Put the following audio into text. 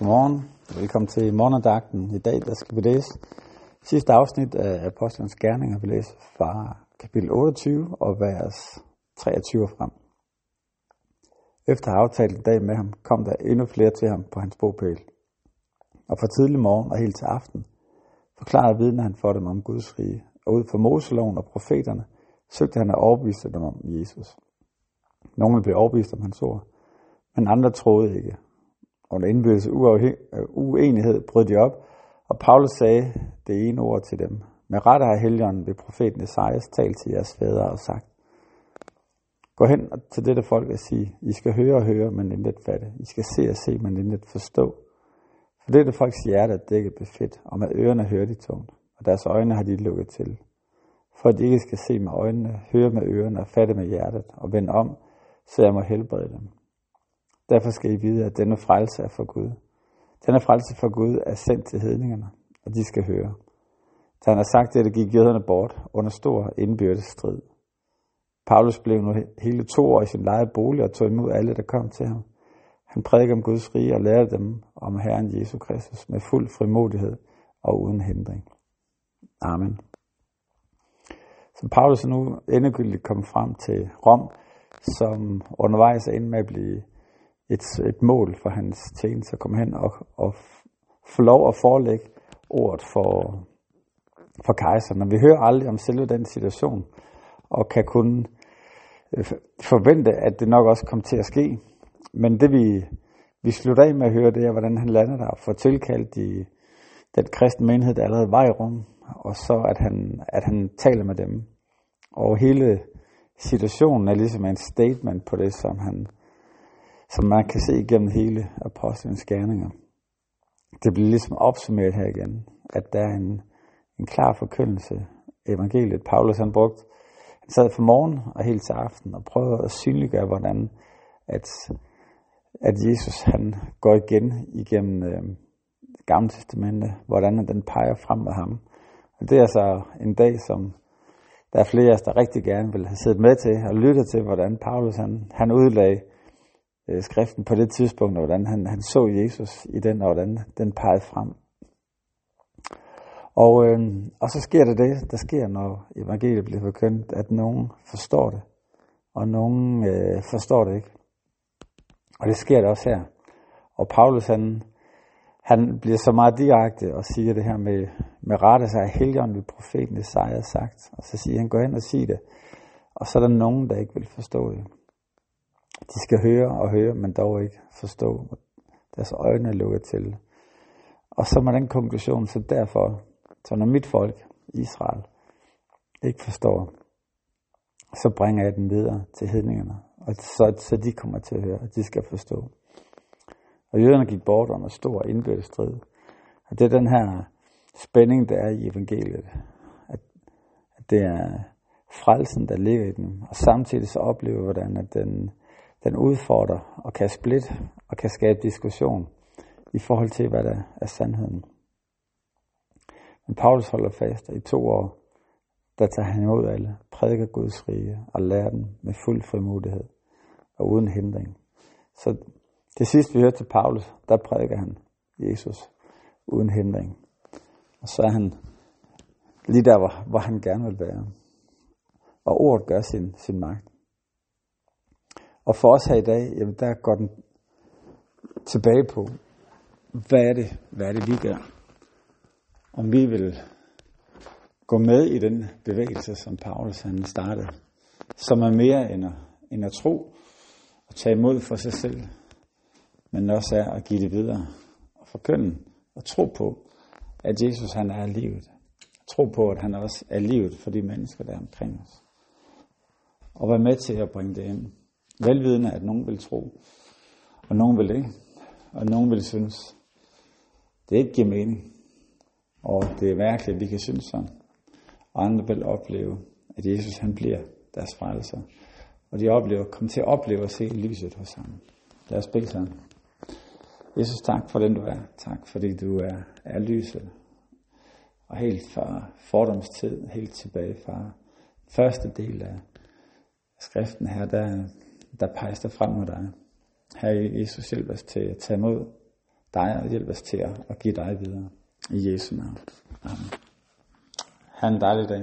Godmorgen. Velkommen til morgendagten. I dag der skal vi læse sidste afsnit af Apostlenes Gerninger. Vi læser fra kapitel 28 og vers 23 frem. Efter at have aftalt en dag med ham, kom der endnu flere til ham på hans bogpæl. Og fra tidlig morgen og helt til aften forklarede vidner han for dem om Guds rige. Og ud fra Moseloven og profeterne søgte han at overbevise dem om Jesus. Nogle blev overbevist om hans ord, men andre troede ikke. Under indbyrdes øh, uenighed brød de op, og Paulus sagde det ene ord til dem. Med rette har Helligånden ved profeten Esajas talt til jeres fædre og sagt, Gå hen til dette folk og sige, I skal høre og høre, men intet fatte. I skal se og se, men intet forstå. For dette folks hjerte er dækket befedt, og med ørerne hører de tungt, og deres øjne har de lukket til. For at de ikke skal se med øjnene, høre med ørerne og fatte med hjertet, og vende om, så jeg må helbrede dem. Derfor skal I vide, at denne frelse er for Gud. Denne frelse for Gud er sendt til hedningerne, og de skal høre. Da han har sagt det, gik jøderne bort under stor indbyrdes strid. Paulus blev nu hele to år i sin lejede bolig og tog imod alle, der kom til ham. Han prædikede om Guds rige og lærte dem om Herren Jesus Kristus med fuld frimodighed og uden hindring. Amen. Så Paulus er nu endegyldigt kommet frem til Rom, som undervejs er inde med at blive et, et mål for hans tjeneste at komme hen og, og få lov at forelægge ordet for, for kejseren. Vi hører aldrig om selve den situation, og kan kun øh, forvente, at det nok også kommer til at ske. Men det vi, vi slutter af med at høre, det er, hvordan han lander der for tilkaldt i den kristne menighed, der allerede var i rum, og så at han, at han taler med dem. Og hele situationen er ligesom en statement på det, som han som man kan se igennem hele apostlenes gerninger. Det bliver ligesom opsummeret her igen, at der er en, en klar forkyndelse evangeliet. Paulus han brugt, han sad fra morgen og helt til aften og prøvede at synliggøre, hvordan at, at Jesus han går igen igennem øh, Gamle Testamente, hvordan den peger frem med ham. Og det er så en dag, som der er flere af os, der rigtig gerne vil have siddet med til og lyttet til, hvordan Paulus han, han udlagde øh, skriften på det tidspunkt, og hvordan han, han så Jesus i den, og hvordan den pegede frem. Og, øh, og så sker der det, der sker, når evangeliet bliver forkyndt, at nogen forstår det, og nogen øh, forstår det ikke. Og det sker der også her. Og Paulus, han, han bliver så meget direkte og siger det her med, med rette sig af helgen ved profeten Isaiah sagt. Og så siger han, gå hen og sig det. Og så er der nogen, der ikke vil forstå det. De skal høre og høre, men dog ikke forstå. Deres øjne er lukket til. Og så med den konklusion, så derfor, så når mit folk, Israel, ikke forstår, så bringer jeg den videre til hedningerne, og så, så de kommer til at høre, at de skal forstå. Og jøderne gik bort under stor indbyrdes strid. Og det er den her spænding, der er i evangeliet. At, at det er frelsen, der ligger i den. Og samtidig så oplever hvordan at den den udfordrer og kan splitte og kan skabe diskussion i forhold til, hvad der er sandheden. Men Paulus holder fast, at i to år, der tager han imod alle, prædiker Guds rige og lærer dem med fuld frimodighed og uden hindring. Så det sidste, vi hørte til Paulus, der prædiker han Jesus uden hindring. Og så er han lige der, hvor, hvor han gerne vil være. Og ordet gør sin, sin magt. Og for os her i dag, jamen der går den tilbage på, hvad er det, hvad er det vi gør? Om vi vil gå med i den bevægelse, som Paulus han startede, som er mere end at, end at tro og tage imod for sig selv, men også er at give det videre og forkynde og tro på, at Jesus han er livet. Tro på, at han også er livet for de mennesker, der er omkring os. Og være med til at bringe det ind. Velvidende, at nogen vil tro, og nogen vil ikke, og nogen vil synes, det ikke giver mening, og det er mærkeligt, at vi kan synes sådan. Og andre vil opleve, at Jesus han bliver deres frelser. Og de oplever, kommer til at opleve at se lyset hos ham. Lad os bede sammen. Jesus, tak for den du er. Tak fordi du er, er lyset. Og helt fra fordomstid, helt tilbage fra første del af skriften her, der, der peges dig frem mod dig. Her Jesus, hjælp os til at tage imod dig og hjælp os til at, at give dig videre. I Jesu navn. Amen. Ha' en dejlig dag.